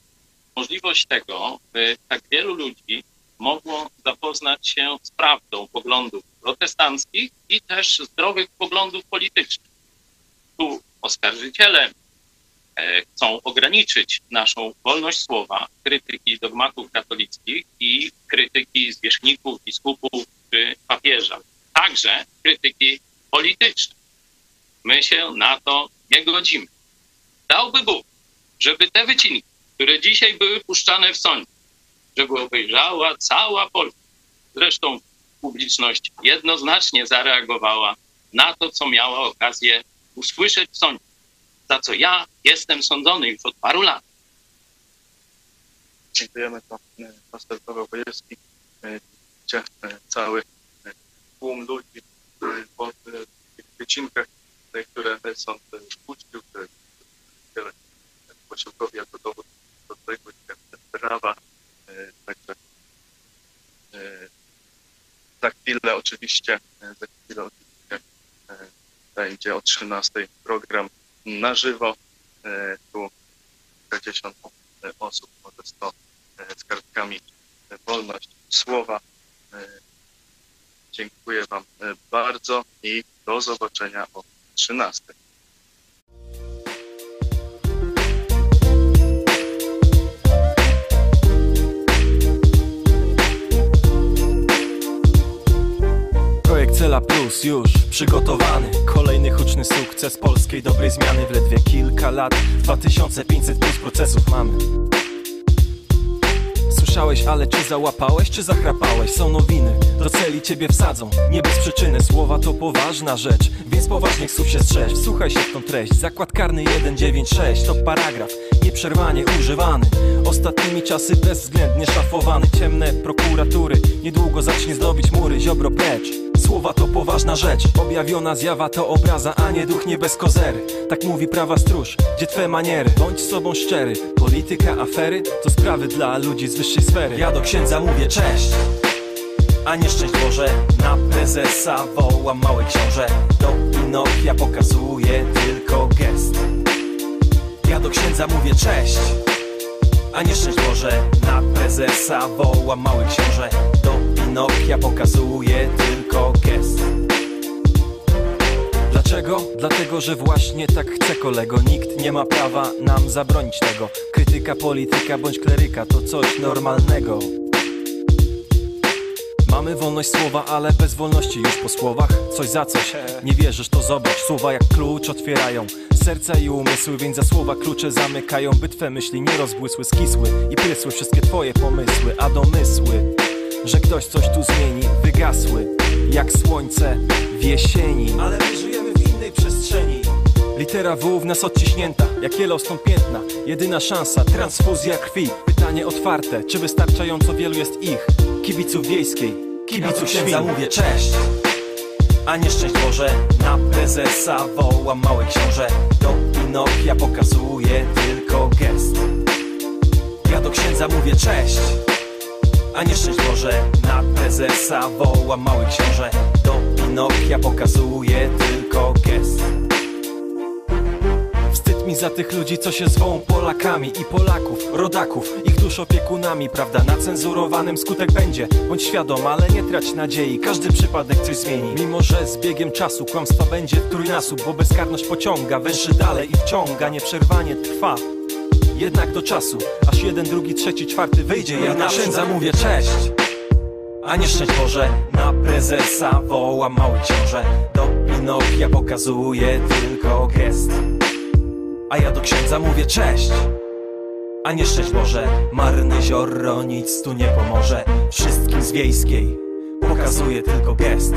możliwość tego, by tak wielu ludzi mogło zapoznać się z prawdą poglądów protestanckich i też zdrowych poglądów politycznych. Tu oskarżyciele e, chcą ograniczyć naszą wolność słowa, krytyki dogmatów katolickich i krytyki zwierzchników, biskupów czy papieża. Także krytyki politycznej. My się na to nie godzimy. Dałby Bóg, żeby te wycinki, które dzisiaj były puszczane w sądzie, żeby obejrzała cała Polska. Zresztą publiczność jednoznacznie zareagowała na to, co miała okazję usłyszeć w sądzie, za co ja jestem sądzony już od paru lat. Dziękujemy to e, pastor Paweł Kojewski, e, e, cały tłum ludzi po tych wycinkach, które sąd puścił, które posiłkowi jako dowód do tego prawa. Także za chwilę oczywiście, za chwilę oczywiście będzie o 13 program na żywo. E, Tu kilkadziesiąt e, osób, może 100 e, z kartkami wolność słowa. Dziękuję Wam bardzo i do zobaczenia o 13. Plus już przygotowany. Kolejny huczny sukces polskiej dobrej zmiany. W ledwie kilka lat 2500 plus procesów mamy. Słyszałeś, ale czy załapałeś, czy zachrapałeś? Są nowiny, do celi ciebie wsadzą. Nie bez przyczyny, słowa to poważna rzecz. Więc poważnych słów się strzeż. Wsłuchaj się w tą treść. Zakład karny 196 to paragraf. Nieprzerwanie używany. Ostatnimi czasy bezwzględnie szafowany. Ciemne prokuratury. Niedługo zacznie zdobić mury. Ziobro precz Słowa to poważna rzecz. Objawiona zjawa to obraza, a nie duch nie bez kozery. Tak mówi prawa stróż, gdzie twe maniery. Bądź sobą szczery. Polityka, afery To sprawy dla ludzi z wyższej sfery. Ja do księdza mówię cześć! A nie szczęść Boże Na prezesa woła mały książę. Do Pinokia pokazuje tylko gest. Ja do księdza mówię cześć! A nie szczęść Boże Na prezesa woła mały książę. Do Pinokia pokazuje tylko gest. Dlaczego? Dlatego, że właśnie tak chce kolego. Nikt nie ma prawa nam zabronić tego. Krytyka, polityka bądź kleryka to coś normalnego. Mamy wolność słowa, ale bez wolności już po słowach. Coś za coś, nie wierzysz to zobacz. Słowa jak klucz otwierają serca i umysły Więc za słowa klucze zamykają. By twe myśli nie rozbłysły, skisły I prysły wszystkie twoje pomysły A domysły, że ktoś coś tu zmieni. Wygasły, jak słońce w jesieni. Ale my żyjemy w innej przestrzeni. Litera W w nas odciśnięta, jak Yellowstone piętna. Jedyna szansa, transfuzja krwi. Pytanie otwarte, czy wystarczająco wielu jest ich? Kibiców wiejskiej, kibiców świn mówię cześć! A nie szczęść Boże Na prezesa wołam mały książę. Do Pinokia pokazuję tylko gest. Ja do księdza mówię cześć a nie szczęść Na prezesa wołam mały książę Do Pinokia pokazuję tylko gest Wstyd mi za tych ludzi, co się zwą Polakami i Polaków, rodaków, ich dusz opiekunami, prawda? Na cenzurowanym skutek będzie, bądź świadom, ale nie trać nadziei, każdy przypadek coś zmieni. Mimo, że z biegiem czasu kłamstwa będzie trójnasób, bo bezkarność pociąga, węszy dalej i wciąga, nieprzerwanie trwa. Jednak do czasu, aż jeden, drugi, trzeci, czwarty wyjdzie, ja na księdza mówię cześć. A nie szczęść Boże, na prezesa wołam mały książę. Do Pinokia pokazuję tylko gest. A ja do księdza mówię cześć! A nie szczęść Boże Marne zioro nic tu nie pomoże. Wszystkim z wiejskiej Pokazuję tylko gest